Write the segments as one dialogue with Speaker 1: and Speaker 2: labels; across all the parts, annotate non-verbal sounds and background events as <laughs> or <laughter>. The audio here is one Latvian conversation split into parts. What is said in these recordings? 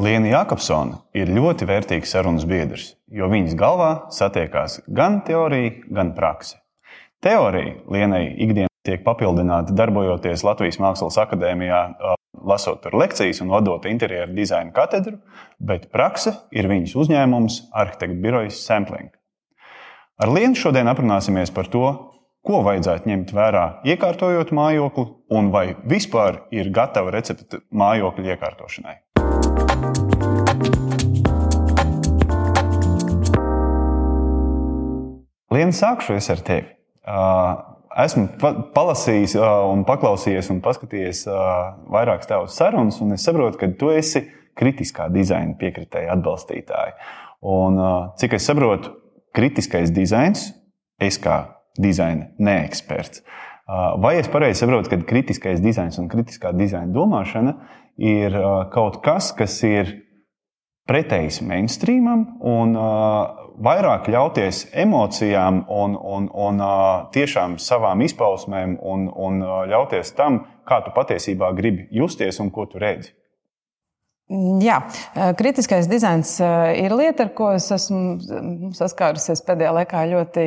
Speaker 1: Liena Jakobsona ir ļoti vērtīgs sarunas biedrs, jo viņas galvā satiekās gan teorija, gan prakse. Teorija Lienai ikdienā tiek papildināta darbojoties Latvijas Mākslas akadēmijā, lasot tur lekcijas un vadot interjeru dizaina katedru, bet prakse ir viņas uzņēmums, arhitekta birojas Sampling. Ar Lienu šodien aprunāsimies par to, ko vajadzētu ņemt vērā, iekārtojot mājokli, un vai vispār ir gatava recepte mājokļa iekārtošanai. Lienu sākšu es ar tevi. Esmu palasījis, un paklausījies un paskatījies vairākas tavas sarunas, un es saprotu, ka tu esi kritiskā dizaina piekritēja atbalstītāja. Un, cik es saprotu, kritiskais dizains, es kā dizaina neeksperts. Vai es pareizi saprotu, ka kritiskais dizains un kritiskā dizaina domāšana ir kaut kas, kas ir pretējs mainstreamam un uh, vairāk ļauties emocijām un, un, un uh, tiešām savām izpausmēm un, un uh, ļauties tam, kā tu patiesībā gribi justies un ko tu redzi.
Speaker 2: Jā, kritiskais dizains ir lieta, ar ko es esmu saskārusies pēdējā laikā ļoti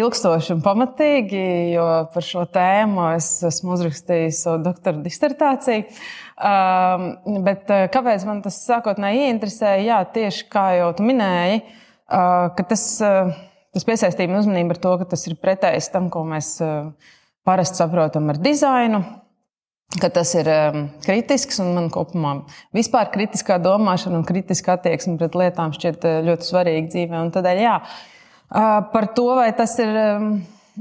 Speaker 2: ilgstoši un pamatīgi, jo par šo tēmu es esmu uzrakstījis savu doktora disertāciju. Bet kāpēc man tas sākotnēji ieinteresēja? Jā, tieši kā jau tu minēji, ka tas, tas piesaistīja man uzmanību ar to, ka tas ir pretējs tam, ko mēs parasti saprotam ar dizainu. Ka tas ir um, kritisks un man kopumā vispār kritiskā domāšana un kritiska attieksme pret lietām šķiet ļoti svarīga dzīvē. Un tādēļ, jā, par to, vai tas ir um,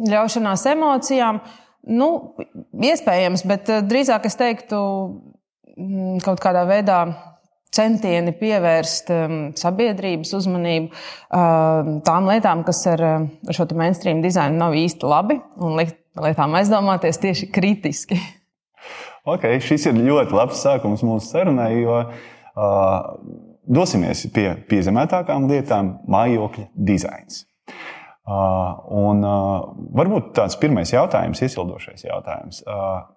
Speaker 2: ļaušanās emocijām, nu, iespējams, bet drīzāk es teiktu, Mm, kaut kādā veidā centieni pievērst um, sabiedrības uzmanību uh, tām lietām, kas ar, ar šo mainstream dizainu nav īsti labi, un likt lietām aizdomāties tieši kritiski. <laughs>
Speaker 1: Okay, šis ir ļoti labs sākums mūsu sarunai, jo uh, dosimies pie piezemētākām lietām - mājokļa dizains. Uh, un, uh, varbūt tāds pirmais jautājums, iesildošais jautājums. Uh,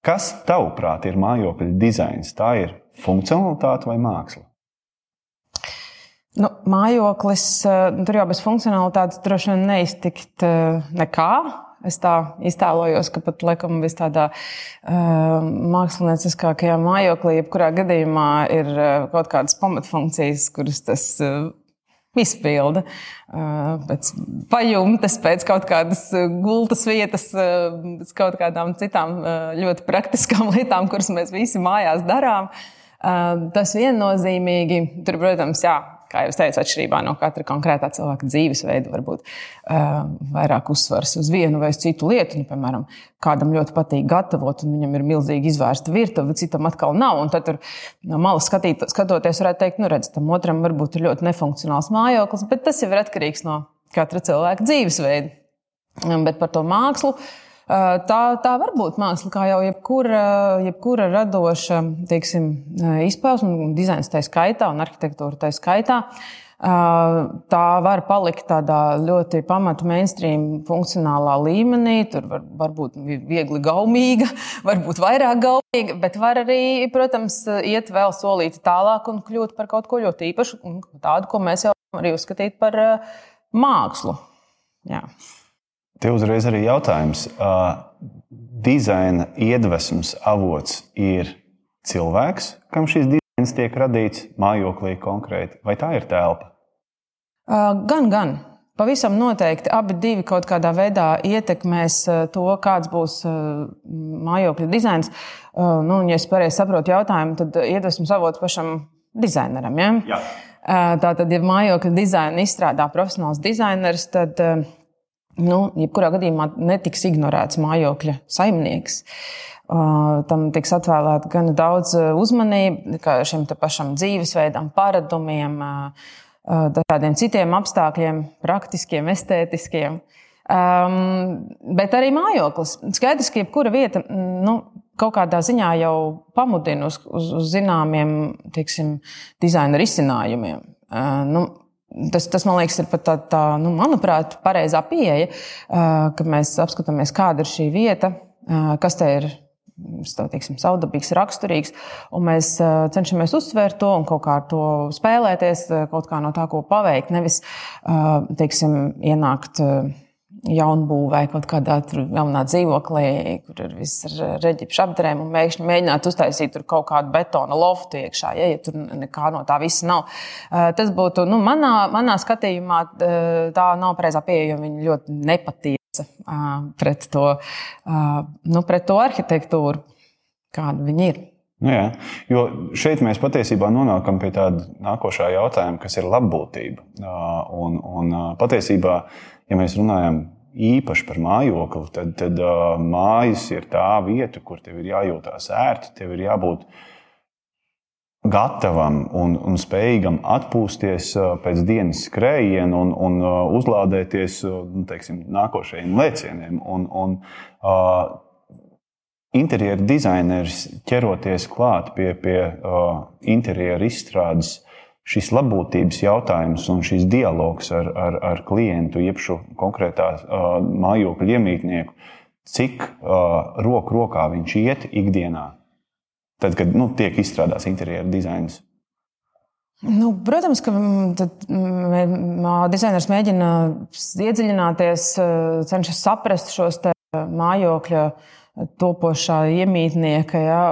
Speaker 1: Kas, tavuprāt, ir mājokļa dizains? Tā ir funkcionalitāte vai māksla?
Speaker 2: Nu, mājoklis, eh, tur jau bez funkcionalitātes droši vien neiztikt nekā. Es tā iztēlojos, ka pat laikam vis tādā uh, mākslinieckākajā mājoklī, jebkurā gadījumā ir uh, kaut kādas pamatfunkcijas, kuras tas uh, izpilda pēc pajumtes, pēc kaut kādas gultas vietas, pēc kaut kādām citām ļoti praktiskām <laughs> lietām, kuras mēs visi mājās darām. Tas viennozīmīgi, tur, protams, jā, kā jau teicu, atšķirībā no katra konkrētā cilvēka dzīvesveida, varbūt uh, vairāk uzsvars uz vienu vai citu lietu. Nu, piemēram, kādam ļoti patīk gatavot, un viņam ir milzīgi izvērsta virtuve, citam atkal nav. Un tad tur no malas skatīt, skatoties, varētu teikt, nu, redz, tam otram varbūt ir ļoti nefunkcionāls mājoklis, bet tas jau ir atkarīgs no katra cilvēka dzīvesveida. Bet par to mākslu. Uh, Tā, tā var būt māksla, kā jau jebkura, jebkura radoša teiksim, izpausme, dizains tā skaitā un arhitektūra tā skaitā. Tā var palikt tādā ļoti pamatu mainstream funkcionālā līmenī. Tur var, var būt viegli gaumīga, <laughs> varbūt vairāk gaumīga, bet var arī, protams, iet vēl solīti tālāk un kļūt par kaut ko ļoti īpašu, tādu, ko mēs jau arī uzskatīt par mākslu. Jā.
Speaker 1: Tev uzreiz arī jautājums. Dizaina iedvesmas avots ir cilvēks, kam šis dizains tiek radīts mājoklī konkrēti, vai tā ir telpa?
Speaker 2: Gan, gan. Pavisam noteikti abi divi kaut kādā veidā ietekmēs to, kāds būs mājokļa dizains. Nu, ja es pareizi saprotu jautājumu, tad iedvesmas avots pašam dizaineram. Ja? Jā. Tātad, ja mājokļa dizainu izstrādā profesionāls dizainers, tad nu, jebkurā gadījumā netiks ignorēts mājokļa saimnieks. Uh, tam tiks atvēlēta gan daudz uzmanības šim pašam dzīvesveidam, paradumiem, uh, dažādiem citiem apstākļiem, praktiskiem, estētiskiem. Um, bet arī mājoklis. Skaidrs, ka jebkura vieta nu, kaut kādā ziņā jau pamudina uz, uz, uz zināmiem teiksim, dizaina risinājumiem. Uh, nu, Tas, tas, man liekas, ir pat tā, tā nu, manuprāt, pareizā pieeja, ka mēs apskatāmies, kāda ir šī vieta, kas te ir teiksim, savdabīgs, raksturīgs, mēs cenšamies uzsvērt to un kaut kā ar to spēlēties, kaut kā no tā, ko paveikt. Nevis, teiksim, ienākt jaunbūvē, kaut kādā jaunā dzīvoklī, kur ir viss ar reģipšu apdarēm, un mēģināt, mēģināt uztaisīt tur kaut kādu betona loftu iekšā, ja, ja tur nekā no tā visa nav. Tas būtu, nu, manā, manā skatījumā, tā nav pareizā pieeja, jo viņi ļoti nepatiesa pret to, nu, pret to arhitektūru, kāda viņi ir.
Speaker 1: Nu jā, jo šeit mēs patiesībā nonākam pie tāda nākošā jautājuma, kas ir labbūtība. Un, un patiesībā ja mēs runājam īpaši par mājokli, tad, tad uh, mājas ir tā vieta, kur tev ir jājūtās ērti, tev ir jābūt gatavam un, un spējīgam atpūsties pēc dienas skrējiena un, un uzlādēties nu, teiksim, nākošajiem lēcieniem. Un, un, uh, interjeru dizainers ķeroties klāt pie, pie uh, interjeru izstrādes šis labbūtības jautājums un šis dialogs ar, ar, ar klientu, jeb šo konkrētā uh, mājokļa iemītnieku, cik uh, roku rokā viņš iet ikdienā, tad, kad nu, tiek izstrādāts interjera dizains.
Speaker 2: Nu, protams, ka mm, tad, mm, dizainers mēģina iedziļināties, cenšas saprast šos mājokļa topošā iemītnieka ja,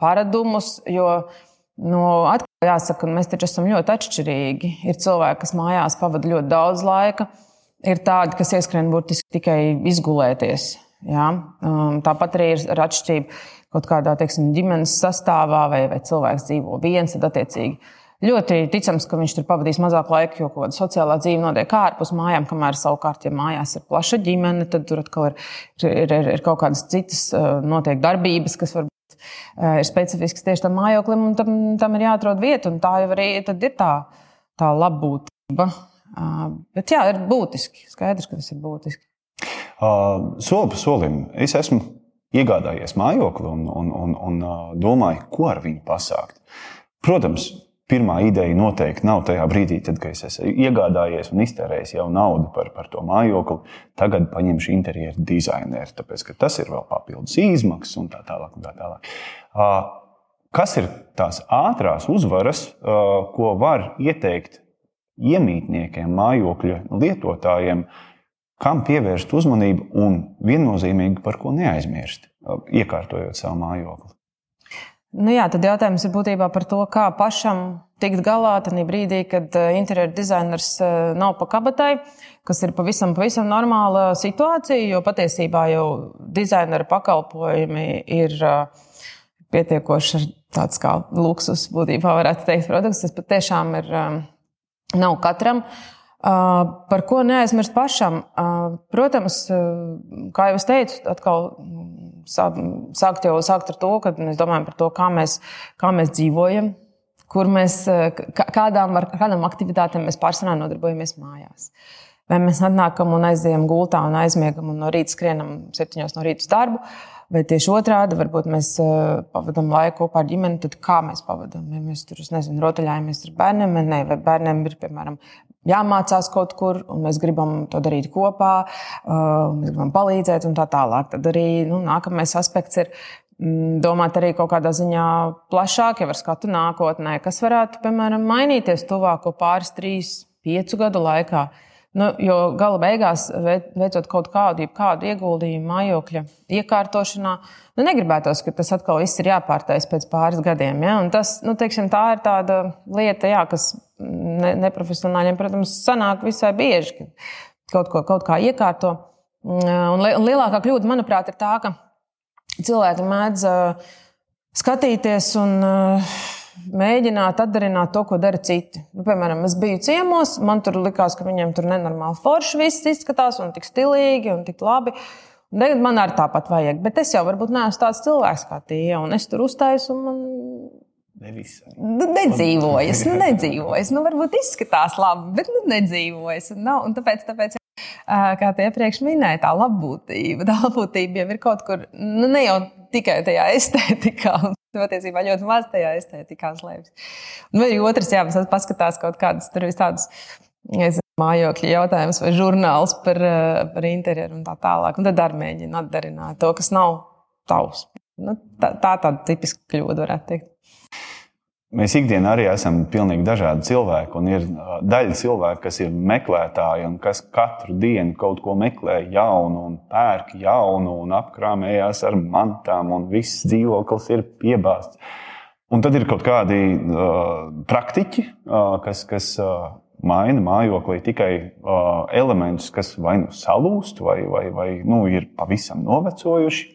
Speaker 2: paradumus, jo no, Jāsaka, mēs taču esam ļoti atšķirīgi. Ir cilvēki, kas mājās pavada ļoti daudz laika, ir tādi, kas ieskrien burtiski tikai izgulēties. Jā? Um, tāpat arī ir atšķirība kaut kādā teiksim, ģimenes sastāvā, vai, vai cilvēks dzīvo viens, tad attiecīgi. Ļoti ticams, ka viņš tur pavadīs mazāk laika, jo kaut kāda sociālā dzīve notiek ārpus mājām, kamēr savukārt, ja mājās ir plaša ģimene, tad tur atkal ir, ir, ir, ir kaut kādas citas uh, notiek darbības, kas var ir specifisks tieši tam mājoklim, un tam, tam ir jāatrod vieta. Tā jau arī ir tā, tā labbūtība. Eh, bet jā, ir būtiski. Skaidrs, ka tas ir būtiski.
Speaker 1: Uh, soli pa solim es esmu iegādājies mājokli un, un, un, un domāju, ko ar viņu pasākt. Protams, pirmā ideja noteikti nav tajā brīdī, tad, kad es esmu iegādājies un iztērējis jau naudu par, par to mājokli. Tagad paņemšu interjeru dizaineru, tāpēc ka tas ir vēl papildus izmaksas un tā tālāk. Un tā tālāk. Kas ir tās ātrās uzvaras, ko var ieteikt iemītniekiem, mājokļa lietotājiem, kam pievērst uzmanību un viennozīmīgi par ko neaizmirst, iekārtojot savu mājokli?
Speaker 2: Nu jā, tad jautājums ir būtībā par to, kā pašam tikt galā tajā brīdī, kad eh, interjeru dizainers eh, nav pa kabatai, kas ir pavisam, pavisam normāla situācija, jo patiesībā jau dizaineru pakalpojumi ir eh, pietiekoši tāds kā luksus, būtībā varētu teikt, produkts. Tas patiešām ir nav katram. Par ko neaizmirst pašam? Protams, kā jau es teicu, atkal sākt jau sākt ar to, ka mēs domājam par to, kā mēs, kā mēs dzīvojam, kur mēs, kādām, kādām aktivitātēm mēs pārsvarā nodarbojamies mājās. Vai mēs atnākam un aizējām gultā un aizmiegam un no rīta skrienam septiņos no rīta uz darbu, vai tieši otrādi, varbūt mēs pavadām laiku kopā ar ģimeni, tad kā mēs pavadām? Vai mēs tur, nezinu, rotaļājamies ar bērniem, ne, vai bērniem ir, piemēram, jāmācās kaut kur, un mēs gribam to darīt kopā, uh, mēs gribam palīdzēt, un tā tālāk. Tad arī nu, nākamais aspekts ir mm, domāt arī kaut kādā ziņā plašāk, jau ar skatu nākotnē, kas varētu, piemēram, mainīties tuvāko pāris, trīs, piecu gadu laikā. Nu, jo gala beigās, veicot kaut kādu, kādu ieguldījumu mājokļa iekārtošanā, nu, negribētos, ka tas atkal viss ir jāpārtais pēc pāris gadiem. Ja? Un tas, nu, teiksim, tā ir tāda lieta, jā, kas ne, neprofesionāļiem, protams, sanāk visai bieži, ka kaut ko kaut kā iekārto. Un, un lielākā kļūda, manuprāt, ir tā, ka cilvēki mēdz skatīties un mēģināt atdarināt to, ko dara citi. Nu, piemēram, es biju ciemos, man tur likās, ka viņiem tur nenormāli forši viss izskatās, un tik stilīgi, un tik labi. Tagad man arī tāpat vajag, bet es jau varbūt neesmu tāds cilvēks kā tie, un es tur uztaisu, un man. Nu, nedzīvojas, nu, nedzīvojas. Nu, varbūt izskatās labi, bet nu, nedzīvojas. Nav, un tāpēc, tāpēc, kā te iepriekš minēja, tā labbūtība. <laughs> Tā labbūtība jau ir kaut kur, nu, ne jau tikai tajā <laughs> estētikā. Patiesībā ļoti maz tajā estētikā slēpjas. Vai otrs, jā, paskatās kaut kādas tur visādas mājokļa jautājumus vai žurnālus par, par interjeru un tā tālāk. Un tad arī mēģina atdarināt to, kas nav tavs. Nu, tā, tā tāda tipiska kļūda, varētu teikt.
Speaker 1: Mēs ikdienā arī esam pilnīgi dažādi cilvēki. Ir daļa cilvēku, kas ir meklētāji un kas katru dienu kaut ko meklē jaunu, un pērk jaunu, un apkrāmējās ar mantām, un viss dzīvoklis ir piebāzts. Un tad ir kaut kādi uh, praktiķi, uh, kas, kas uh, maina mājoklī tikai uh, elementus, kas vai nu salūst, vai, vai, vai nu, ir pavisam novecojuši,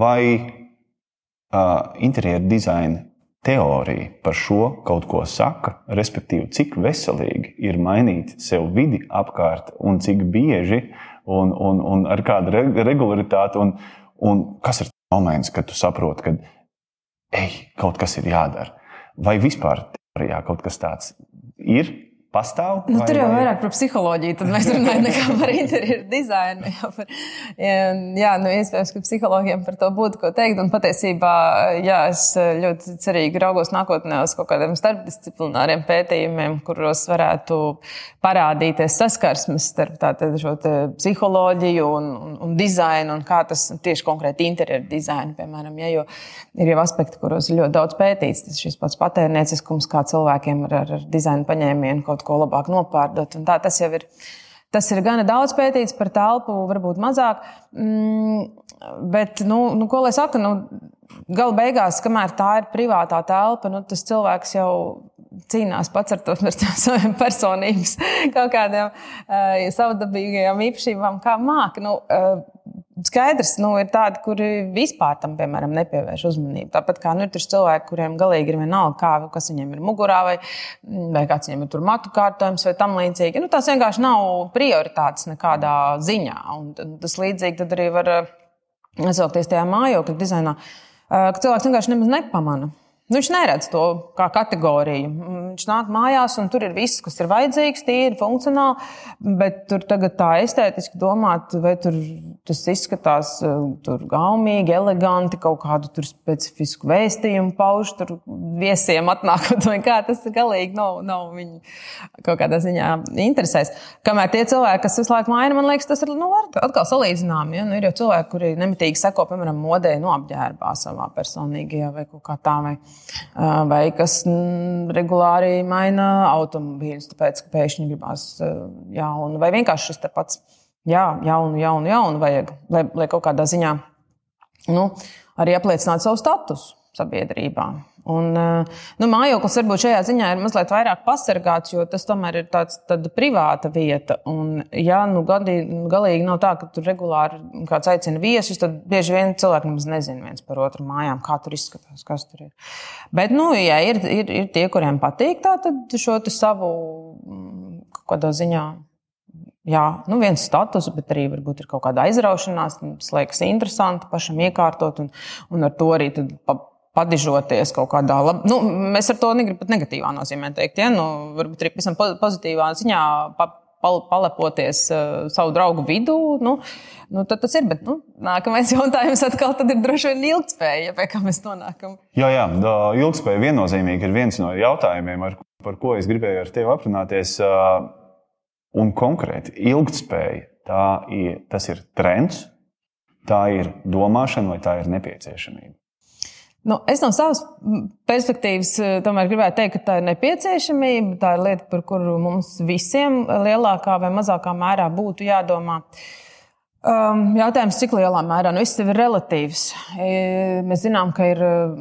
Speaker 1: vai uh, interjeru dizaina teorija par šo kaut ko saka, respektīvi, cik veselīgi ir mainīt sev vidi apkārt un cik bieži un, un, un ar kādu regularitāti, un, un kas ir moments, kad tu saproti, ka ej, kaut kas ir jādara. Vai vispār teorijā kaut kas tāds ir? Pastāv?
Speaker 2: Nu, vai, tur jau vai... vairāk par psiholoģiju, tad mēs runājam nekā par <laughs> interjeru dizainu. Jā, par, jā, nu, iespējams, ka psihologiem par to būtu ko teikt. Un patiesībā, jā, es ļoti cerīgi raugos nākotnē uz kaut kādiem starpdisciplināriem pētījumiem, kuros varētu parādīties saskarsmes starp tātad, šo psiholoģiju un, un, un dizainu, un kā tas tieši konkrēti interjeru dizainu, piemēram, ja, jo ir jau aspekti, kuros ir ļoti daudz pētīts. Tas šis pats patērnieciskums, kā cilvēkiem ar, ar dizainu paņēmienu kaut ko labāk nopārdot. Tā, tas jau ir. Tas ir gana daudz pētīts par telpu, varbūt mazāk. Mm, bet, nu, nu, ko lai saka, nu, gala beigās, kamēr tā ir privātā telpa, nu, tas cilvēks jau cīnās pats ar to saviem personības <laughs> kaut kādiem uh, savdabīgajām īpašībām, kā māca. Nu, uh, Skaidrs, nu, ir tādi, kuri vispār tam, piemēram, nepievērš uzmanību. Tāpat kā nu, ir cilvēki, kuriem galīgi ir vienalga, kā, kas viņiem ir mugurā, vai, vai kāds viņiem ir tur matu kārtojums, vai tam līdzīgi. Nu, tās vienkārši nav prioritātes nekādā ziņā. Un tas līdzīgi arī var atsaukties tajā mājokļa dizainā, ka cilvēks vienkārši nemaz nepamana. Nu, viņš neredz to kā kategoriju. Viņš nāk mājās, un tur ir viss, kas ir vajadzīgs, tīri, funkcionāli. Bet tur tagad tā estētiski domāt, vai tur tas izskatās uh, gaumīgi, eleganti, kaut kādu specifisku vēstījumu pauž, tur viesiem atnākot, <laughs> kā tas galīgi nav, nav viņu kaut kādā ziņā interesēs. Kamēr tie cilvēki, kas visu laiku maina, man liekas, tas ir nu, atkal salīdzināms. Ja? Nu, ir jau cilvēki, kuri nemitīgi seko, piemēram, modē, no apģērbā savā personīgajā vai kaut kā tā. Vai vai kas regulāri maina automobīļus, tāpēc, ka pēkšņi gribās jaunu, vai vienkārši šis pats jā, jaunu, jaunu, jaunu vajag, lai, lai kaut kādā ziņā nu, arī apliecinātu savu statusu sabiedrībā. Un, nu, mājoklis varbūt šajā ziņā ir mazliet vairāk pasargāts, jo tas tomēr ir tāds, tāda privāta vieta. Un, ja nu, gadī, galīgi nav tā, ka tur regulāri kāds aicina viesus, tad bieži vien cilvēki nemaz nezina viens par otru mājām, kā tur izskatās, kas tur ir. Bet, nu, ja ir, ir, ir tie, kuriem patīk tā, tad šo savu mm, kādā ziņā. Jā, nu viens status, bet arī varbūt ir kaut kāda aizraušanās. Tas liekas interesanti pašam iekārtot, un, un ar to arī padižoties kaut kādā labā. Nu, mēs ar to negribam pat negatīvā nozīmē teikt. Ja? Nu, varbūt arī pavisam pozitīvā ziņā pa, palepoties uh, savu draugu vidū. Nu, nu, tad tas ir. Bet nu, nākamais <laughs> jautājums atkal ir droši vien ilgspēja, pie kā mēs nonākam.
Speaker 1: Jā, jā, ilgspēja viennozīmīgi ir viens no jautājumiem, ar, par ko es gribēju ar tevi aprunāties. Uh, un konkrēti, ilgspēja ir, tas ir trends, tā ir domāšana vai tā ir nepieciešamība.
Speaker 2: Nu, es no savas perspektīvas eh, tomēr gribētu teikt, ka tā ir nepieciešamība. Tā ir lieta, par kuru mums visiem lielākā vai mazākā mērā būtu jādomā. Um, jautājums, cik lielā mērā nu, viss ir relatīvs. E, mēs zinām, ka ir eh,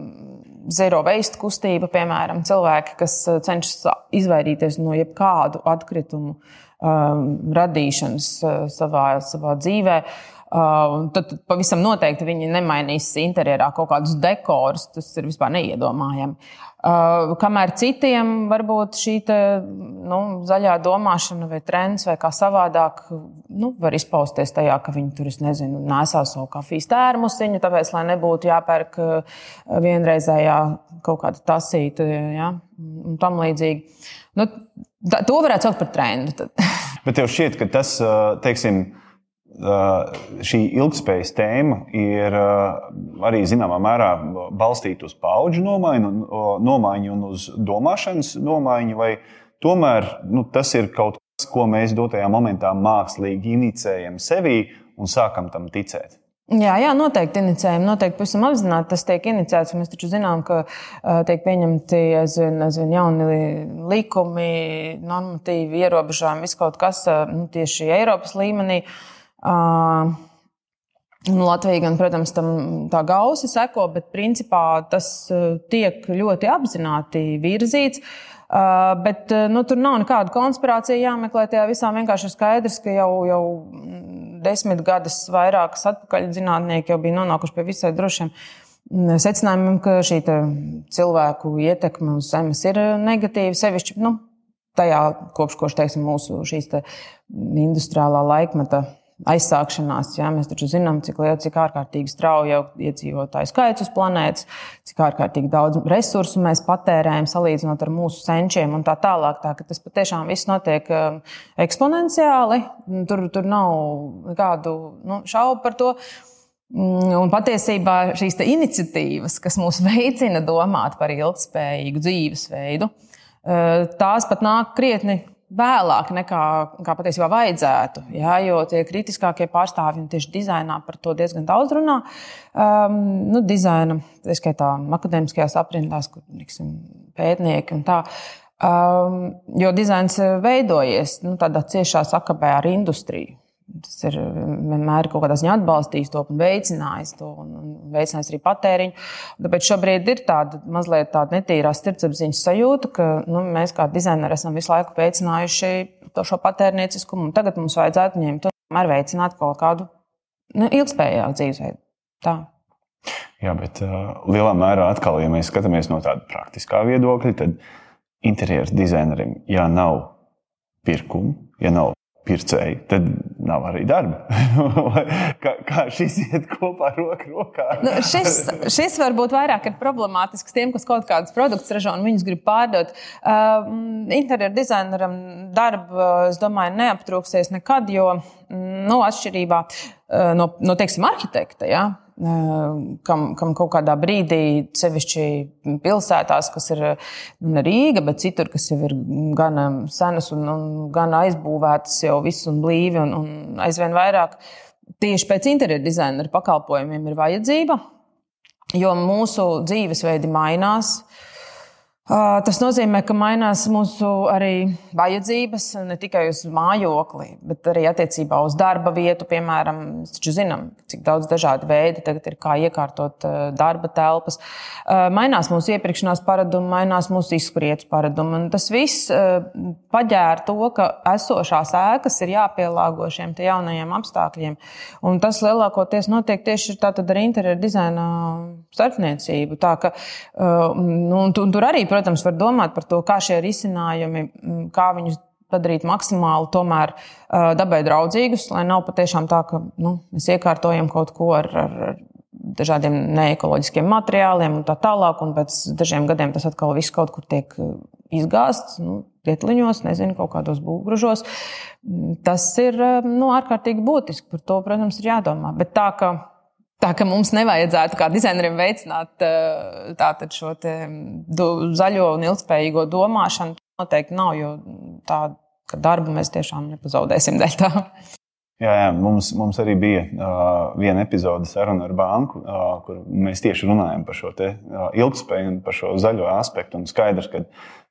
Speaker 2: zero waste kustība, piemēram, cilvēki, kas eh, cenšas izvairīties no jebkādu atkritumu um, radīšanas savā, savā dzīvēm. Uh, tad pavisam noteikti viņi nemainīs interjerā kaut kādus dekorus. Tas ir vispār neiedomājami. Uh, kamēr citiem varbūt šī te, nu, zaļā domāšana vai trends vai kā savādāk nu, var izpausties tajā, ka viņi tur, nezinu, nesā savu kafijas tērmusiņu, tāpēc, lai nebūtu jāpērk uh, vienreizējā kaut kāda tasīta ja, un tam līdzīgi. Nu, tā, to varētu saukt par trendu. <laughs>
Speaker 1: Bet tev šķiet, ka tas, uh, teiksim, šī ilgspējas tēma ir arī zināmā mērā balstīta uz paudžu nomaiņu, nomaiņu un uz domāšanas nomaiņu, vai tomēr nu, tas ir kaut kas, ko mēs dotajā momentā mākslīgi inicējam sevī un sākam tam ticēt?
Speaker 2: Jā, jā, noteikti inicējumi. Noteikti pavisam apzināti tas tiek inicēts. Mēs taču zinām, ka uh, tiek pieņemti aizvien, aizvien jauni likumi, normatīvi, ierobežojumi, viss kaut kas uh, nu, tieši Eiropas līmenī. Uh, Nu, Latvija, gan, protams, tam tā gausi seko, bet principā tas tiek ļoti apzināti virzīts. Uh, bet nu, tur nav nekāda konspirācija jāmeklē. Tajā visā vienkārši ir skaidrs, ka jau, jau desmit gadus vairākas atpakaļ zinātnieki jau bija nonākuši pie visai drošiem secinājumiem, ka šī cilvēku ietekme uz Zemes ir negatīva. Sevišķi nu, tajā kopš, kopš teiksim, mūsu šīs te industriālā laikmeta aizsākšanās. Jā, mēs taču zinām, cik liela, cik ārkārtīgi strauji jau iedzīvotāju skaits uz planētas, cik ārkārtīgi daudz resursu mēs patērējam salīdzinot ar mūsu senčiem un tā tālāk. Tā, tas patiešām viss notiek um, eksponenciāli. Tur, tur nav nekādu nu, šaubu par to. Mm, un patiesībā šīs iniciatīvas, kas mūs <laughs> veicina domāt par ilgspējīgu dzīvesveidu, uh, tās pat nāk krietni vēlāk nekā kā patiesībā vajadzētu. Jā, jo tie kritiskākie pārstāvji tieši dizainā par to diezgan daudz runā. Um, nu, dizaina, tā skaitā, akadēmiskajās aprindās, kur tiksim, pētnieki un tā. Um, jo dizains veidojies nu, tādā ciešā sakabē ar industriju. Tas ir vienmēr kaut kādā ziņā atbalstījis to un veicinājis to, un, un veicinājis arī patēriņu. Tāpēc šobrīd ir tāda mazliet tāda netīrā sirdsapziņas sajūta, ka nu, mēs kā dizaineri esam visu laiku veicinājuši to šo patērnieciskumu, tagad mums vajadzētu ņemt un veicināt kaut kādu nu, ilgspējīgu dzīvesveidu. Tā.
Speaker 1: Jā, bet uh, lielā mērā atkal, ja mēs skatāmies no tāda praktiskā viedokļa, tad interjeras dizainerim, ja nav pirkumu, ja nav pircēji, tad nav arī darba. <laughs> kā, kā šis iet kopā roku rokā?
Speaker 2: nu, šis, šis varbūt vairāk ir problemātisks tiem, kas kaut kādus produktus ražo un viņus grib pārdot. Uh, interjeru dizaineram darba, es domāju, neaptrūksies nekad, jo nu, atšķirībā uh, no, no teiksim, arhitekta. Ja? kam, kam kaut kādā brīdī, sevišķi pilsētās, kas ir ne Rīga, bet citur, kas jau ir gan senas un, un gan aizbūvētas jau viss un blīvi un, un aizvien vairāk. Tieši pēc interjeru dizaina pakalpojumiem ir vajadzība, jo mūsu dzīvesveidi mainās. Tas nozīmē, ka mainās mūsu arī vajadzības ne tikai uz mājokli, bet arī attiecībā uz darba vietu. Piemēram, mēs taču zinām, cik daudz dažādu veidu tagad ir, kā iekārtot darba telpas. Mainās mūsu iepirkšanās paradumi, mainās mūsu izskrietu paradumi. Un tas viss paģēra to, ka esošās ēkas ir jāpielāgo šiem jaunajiem apstākļiem. Un tas lielākoties notiek tieši ar interjeru dizaina starpniecību. Tā, ka, nu, tur arī, protams, protams, var domāt par to, kā šie risinājumi, kā viņus padarīt maksimāli tomēr dabai draudzīgus, lai nav patiešām tā, ka nu, mēs iekārtojam kaut ko ar, ar dažādiem neekoloģiskiem materiāliem un tā tālāk, un pēc dažiem gadiem tas atkal viss kaut kur tiek izgāzts, nu, rietliņos, nezinu, kaut kādos būvgrūžos. Tas ir nu, ārkārtīgi būtiski. Par to, protams, ir jādomā. Bet tā, ka Tā ka mums nevajadzētu kā dizaineriem veicināt eh, tātad šo zaļo un ilgspējīgo domāšanu, noteikti nav, jo tādu darbu mēs tiešām nepazaudēsim dēļ tā.
Speaker 1: Jā, jā mums, mums arī bija uh, viena epizode saruna ar banku, uh, kur mēs tieši runājam par šo te, uh, ilgspēju un par šo zaļo aspektu. Un skaidrs, ka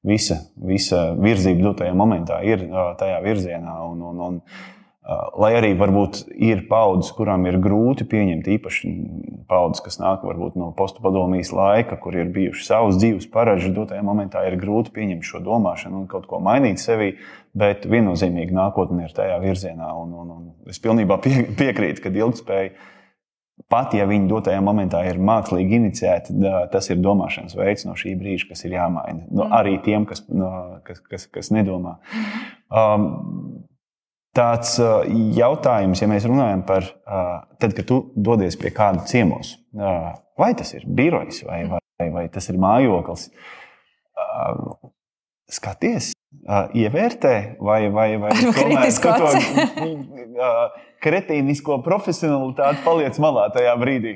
Speaker 1: visa, visa virzība dotajā momentā ir uh, tajā virzienā. Un, un, un, uh, Lai arī varbūt ir paudzes, kurām ir grūti pieņemt, īpaši paudzes, kas nāk varbūt, no postpadomijas laika, kur ir bijuši savas dzīves paraži, dotajā momentā ir grūti pieņemt šo domāšanu un kaut ko mainīt sevī, bet viennozīmīgi nākotnē ir tajā virzienā. Un, un, un es pilnībā pie, piekrītu, ka ilgspēja, pat ja viņi dotajā momentā ir mākslīgi iniciēti, tas ir domāšanas veids no šī brīža, kas ir jāmaina. No, mm. arī tiem, kas, no, kas, kas, kas nedomā. Um, tāds uh, jautājums, ja mēs runājam par, uh, tad, kad tu dodies pie kāda ciemos, uh, vai tas ir birojs vai, vai, vai tas ir mājoklis, skaties, ievērtē, vai, vai, vai
Speaker 2: tomēr
Speaker 1: to <laughs> kretīnisko profesionalitāti paliec malā tajā brīdī.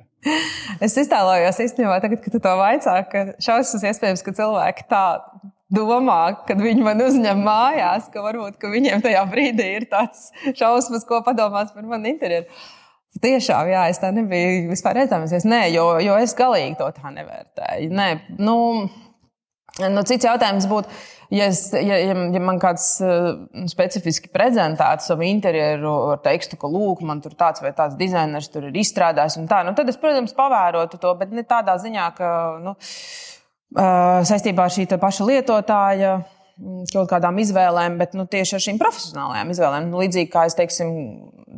Speaker 1: <laughs>
Speaker 2: es iztēlojos īstenībā, tagad, kad tu to vaicā, ka šausmas iespējams, ka cilvēki tā domā, kad viņi man uzņem mājās, ka varbūt ka viņiem tajā brīdī ir tāds šausmas, ko padomās par mani interjeru. Tiešām, jā, es tā nebiju vispār iedomājies. Nē, jo, jo es galīgi to tā nevērtēju. Nē, nu, nu, cits jautājums būtu, ja, es, ja, ja, ja man kāds uh, specifiski prezentētu savu interjeru ar tekstu, ka, lūk, man tur tāds vai tāds dizainers tur ir izstrādājis, tā, nu, tad es, protams, pavērotu to, bet ne tādā ziņā, ka nu, saistībā ar šī paša lietotāja Mm, kaut kādām izvēlēm, bet nu, tieši ar šīm profesionālajām izvēlēm. Nu, līdzīgi kā es teiksim,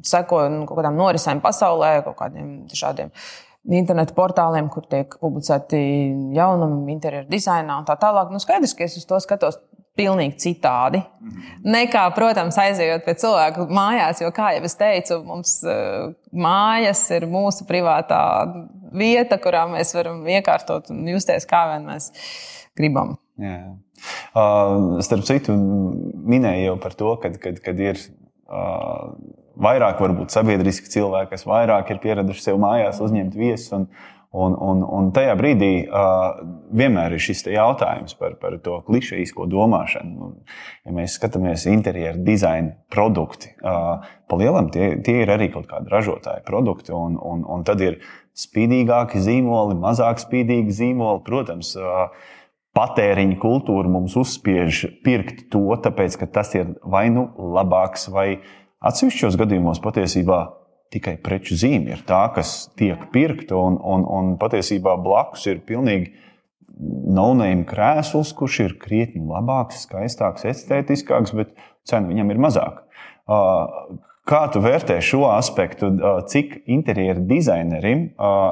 Speaker 2: sekoju nu, kaut kādām norisēm pasaulē, kaut kādiem šādiem internetu portāliem, kur tiek publicēti jaunumi, interjeru dizainā un tā tālāk. Nu, skaidrs, ka es uz to skatos pilnīgi citādi. Nekā, protams, aizejot pie cilvēku mājās, jo, kā jau es teicu, mums uh, mājas ir mūsu privātā vieta, kurā mēs varam iekārtot un justies kā vien mēs gribam.
Speaker 1: Jā. Uh, starp citu, minēju jau par to, ka kad, kad ir uh, vairāk varbūt sabiedriski cilvēki, kas vairāk ir pieraduši sev mājās uzņemt viesus. Un, un, un, un tajā brīdī uh, vienmēr ir šis jautājums par, par to klišejisko domāšanu. Un, ja mēs skatāmies interjeru dizaina produkti, uh, pa lielam tie, tie ir arī kaut kādi ražotāji produkti, un, un, un tad ir spīdīgāki zīmoli, mazāk spīdīgi zīmoli. Protams, uh, patēriņa kultūra mums uzspiež pirkt to, tāpēc ka tas ir vai nu labāks, vai atsevišķos gadījumos patiesībā tikai preču zīme ir tā, kas tiek pirkta, un, un, un patiesībā blakus ir pilnīgi naunējuma krēsls, kurš ir krietni labāks, skaistāks, estētiskāks, bet cena viņam ir mazāka. Kā tu vērtē šo aspektu, cik interjeru dizainerim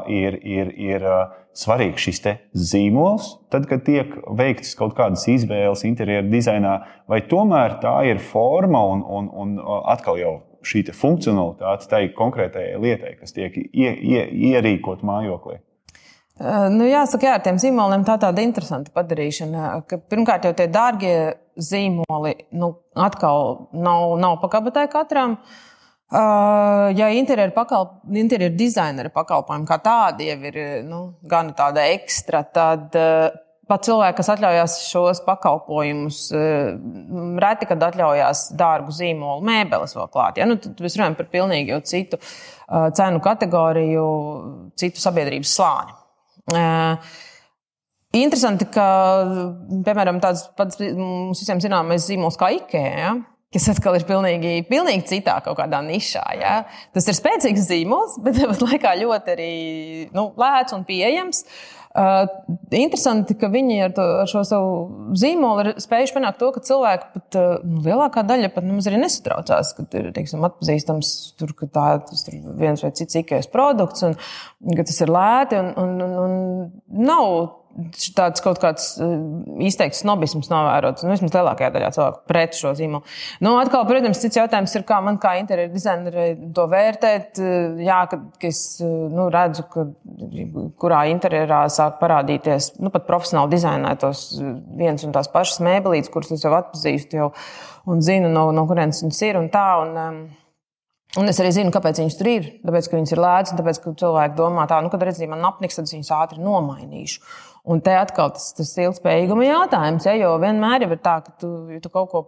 Speaker 1: ir, ir, ir svarīgs šis zīmols, tad, kad tiek veiktas kaut kādas izvēles interjeru dizainā, vai tomēr tā ir forma un, un, un atkal jau šī funkcionalitāte tai konkrētajai lietai, kas tiek ie, ie, ierīkot mājoklī?
Speaker 2: Nu, jāsaka, jā, ar tiem zīmoliem tā tāda interesanta padarīšana. Ka, pirmkārt, jau tie dārgie zīmoli nu, atkal nav, nav pakabatē katram. Uh, ja interjeru, pakalp, interjeru dizainera pakalpojumi kā tādi jau ir nu, gan tāda ekstra, tad uh, pat cilvēki, kas atļaujas šos pakalpojumus, uh, reti kad atļaujas dārgu zīmolu mēbeles vēl klāt. Ja? Nu, tad mēs runājam par pilnīgi citu uh, cenu kategoriju, citu sabiedrības slāni. Uh, Interesanti, ka, piemēram, tāds pats mums visiem zināmais zīmols kā IKEA. Ja? kas atkal ir pilnīgi, pilnīgi citā kaut kādā nišā. Ja? Tas ir spēcīgs zīmols, <laughs> bet tāpat laikā ļoti arī nu, lēts un pieejams. Uh, interesanti, ka viņi ar, to, ar šo savu zīmolu ir spējuši panākt to, ka cilvēki pat uh, nu, lielākā daļa pat nemaz arī nesatraucās, ka ir teiksim, atpazīstams, tur, ka tā, tas ir viens vai cits ikējas produkts un ka tas ir lēti un, un, un, un nav tāds kaut kāds eh, izteikts snobisms novērots. Nu, vismaz lielākajā daļā cilvēku pret šo zīmolu. Nu, atkal, protams, cits jautājums ir, kā man kā interjeru dizainerai to vērtēt. Eh, jā, kad, ka es eh, nu, redzu, ka kurā interjerā sāk parādīties nu, pat profesionāli dizainētos viens un tās pašas mēbelītes, kuras es jau atpazīstu jau un zinu, no, no kurienes viņas ir un tā. Un, um, Un es arī zinu, kāpēc viņas tur ir. Tāpēc, ka viņas ir lētas, un tāpēc, ka cilvēki domā, tā, nu, kad redzēsim, man apniks, tad viņas ātri nomainīšu. Un te atkal tas, tas ilgspējīguma jautājums, ja, jo vienmēr ir tā, ka tu, ja tu kaut ko,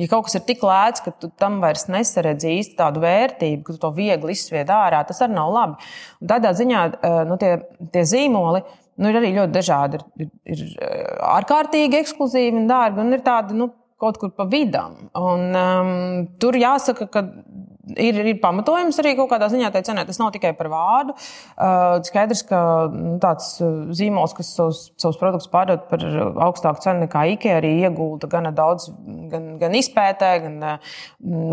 Speaker 2: ja kaut kas ir tik lēts, ka tu tam vairs nesaredzi īsti tādu vērtību, ka tu to viegli izsvied ārā, tas arī nav labi. Un tādā ziņā eh, nu, tie, tie zīmoli nu, ir arī ļoti dažādi. Ir, ir, ir eh, ārkārtīgi ekskluzīvi un dārgi, un ir tādi nu, kaut kur pa vidam. Un, um, tur jāsaka, ka ir, ir pamatojums arī kaut kādā ziņā tai cenai. Tas nav tikai par vārdu. Uh, skaidrs, ka nu, tāds uh, zīmols, kas savus, savus produktus pārdod par augstāku cenu nekā IKEA, arī iegulda gan daudz, gan, gan izpētē, gan uh,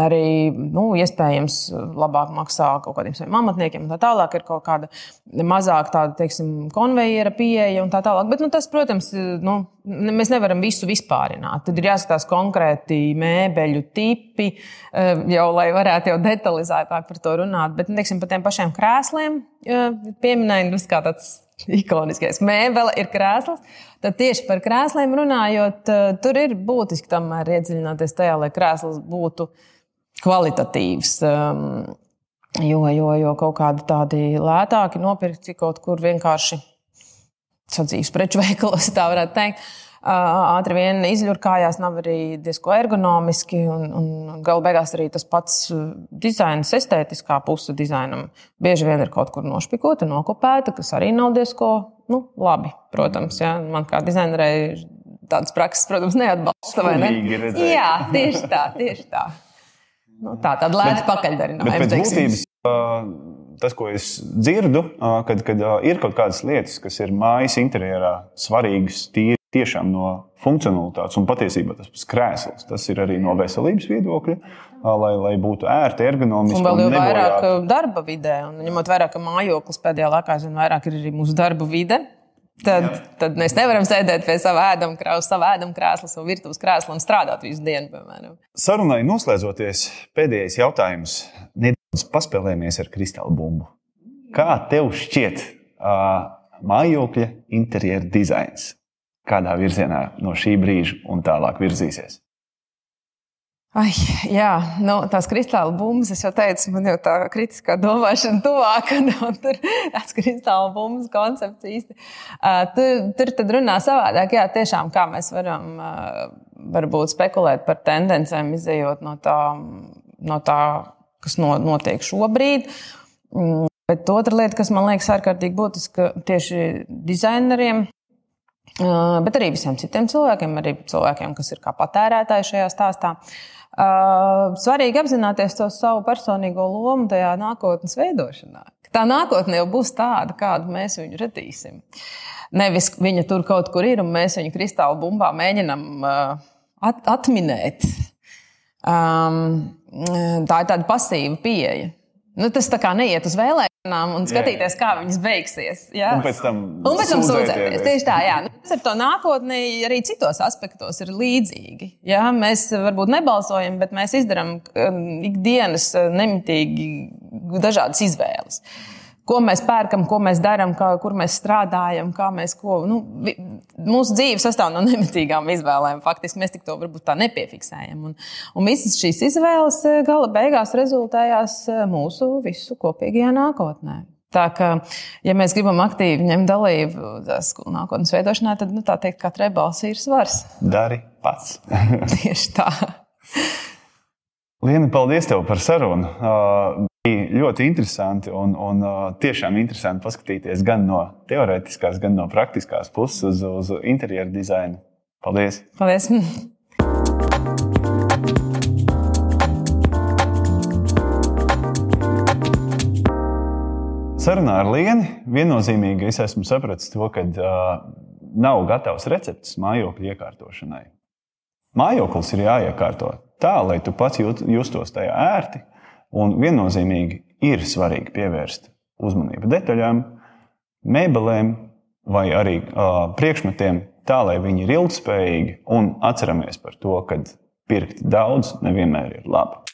Speaker 2: arī nu, iespējams labāk maksā kaut kādiem saviem amatniekiem. Tā tālāk ir kaut kāda mazāk tāda, teiksim, konveijera pieeja un tā tālāk. Bet, nu, tas, protams, nu, mēs nevaram visu vispārināt. Tad ir jāskatās konkrēti mēbeļu tipi, jau lai varētu jau detalizētāk par to runāt. Bet, nu, teiksim, par tiem pašiem krēsliem pieminēju, tas kā tāds ikoniskais mēbele ir krēsls. Tad tieši par krēsliem runājot, tur ir būtiski tomēr iedziļināties tajā, lai krēsls būtu kvalitatīvs. Jo, jo, jo kaut kādi tādi lētāki nopirkti kaut kur vienkārši sadzīves preču veikalos, tā varētu teikt. ātri vien izļurkājās, nav arī diezko ergonomiski. Un, un galu beigās arī tas pats dizains, estētiskā puse dizainam bieži vien ir kaut kur nošpikota, nokopēta, kas arī nav diezko nu, labi. Protams, ja. man kā dizainerei tādas prakses, protams, neatbalsta. Ne? Jā, tieši tā, tieši tā. Nu, tā tāda lēta pakaļdarinājuma.
Speaker 1: Tas, ko es dzirdu, kad, kad ir kaut kādas lietas, kas ir mājas interjerā svarīgas, tīri tiešām no funkcionalitātes un patiesībā tas pats krēsls. Tas ir arī no veselības viedokļa, lai, lai būtu ērti, ergonomiski.
Speaker 2: Un vēl jau vairāk darba vidē, un ņemot vērā, ka mājoklis pēdējā laikā aizvien vairāk ir arī mūsu darba vide. Tad, Jā. tad mēs nevaram sēdēt pie sava ēdama krēsla, sava ēdama krēsla, savu virtuves krēslu un strādāt visu dienu. Piemēram.
Speaker 1: Sarunai noslēdzoties, pēdējais jautājums. Nedaudz paspēlējamies ar kristāla bumbu. Kā tev šķiet uh, mājokļa interjera dizains? Kādā virzienā no šī brīža un tālāk virzīsies?
Speaker 2: Ai, jā, nu, tās kristāla bumbas, jau teicu, man jau tā kritiskā domāšana tuvāka. <laughs> Nu, tur tāds kristāla bumbas koncepts īsti. Uh, tur, tur tad runā savādāk. Jā, tiešām kā mēs varam uh, varbūt spekulēt par tendencēm, izējot no tā, no tā kas no, notiek šobrīd. Mm, bet otra lieta, kas man liekas ārkārtīgi būtiska tieši dizaineriem, uh, bet arī visiem citiem cilvēkiem, arī cilvēkiem, kas ir kā patērētāji šajā stāstā. Uh, svarīgi apzināties to savu personīgo lomu tajā nākotnes veidošanā. Tā nākotne jau būs tāda, kādu mēs viņu radīsim. Nevis viņa tur kaut kur ir, un mēs viņu kristāla bumbā mēģinām uh, at atminēt. Um, tā ir tāda pasīva pieeja. Nu, tas tā kā neiet uz vēlēšanām un skatīties, jā, jā. kā viņas beigsies. Jā.
Speaker 1: Un pēc tam,
Speaker 2: un pēc tam sūdzēties. Tieši tā, jā. Nu, tas ar to nākotni arī citos aspektos ir līdzīgi. Jā. Mēs varbūt nebalsojam, bet mēs izdarām um, ikdienas uh, nemitīgi dažādas izvēles. Mm ko mēs pērkam, ko mēs darām, kur mēs strādājam, kā mēs ko. Nu, vi, mūsu dzīve sastāv no <laughs> nemitīgām izvēlēm. Faktiski mēs to varbūt tā nepiefiksējam. Un, un visas šīs izvēles eh, gala beigās rezultējās eh, mūsu visu kopīgajā nākotnē. Tā kā, ja mēs gribam aktīvi ņemt dalību nākotnes veidošanā, tad, nu, tā teikt, katrai balsī ir svars.
Speaker 1: Dari pats. <laughs>
Speaker 2: Tieši tā.
Speaker 1: Liena, paldies tev par sarunu. Ļoti interesanti un, un uh, tiešām interesanti paskatīties gan no teorētiskās, gan no praktiskās puses uz, uz interjeru dizainu. Paldies!
Speaker 2: Paldies!
Speaker 1: Sarunā ar Lienu viennozīmīgi es esmu sapratis to, ka uh, nav gatavs recepts mājokļa iekārtošanai. Mājoklis ir jāiekārto tā, lai tu pats justos tajā ērti, Un viennozīmīgi ir svarīgi pievērst uzmanību detaļām, mēbelēm vai arī uh, priekšmetiem, tā lai viņi ir ilgspējīgi un atceramies par to, ka pirkt daudz nevienmēr ir labi.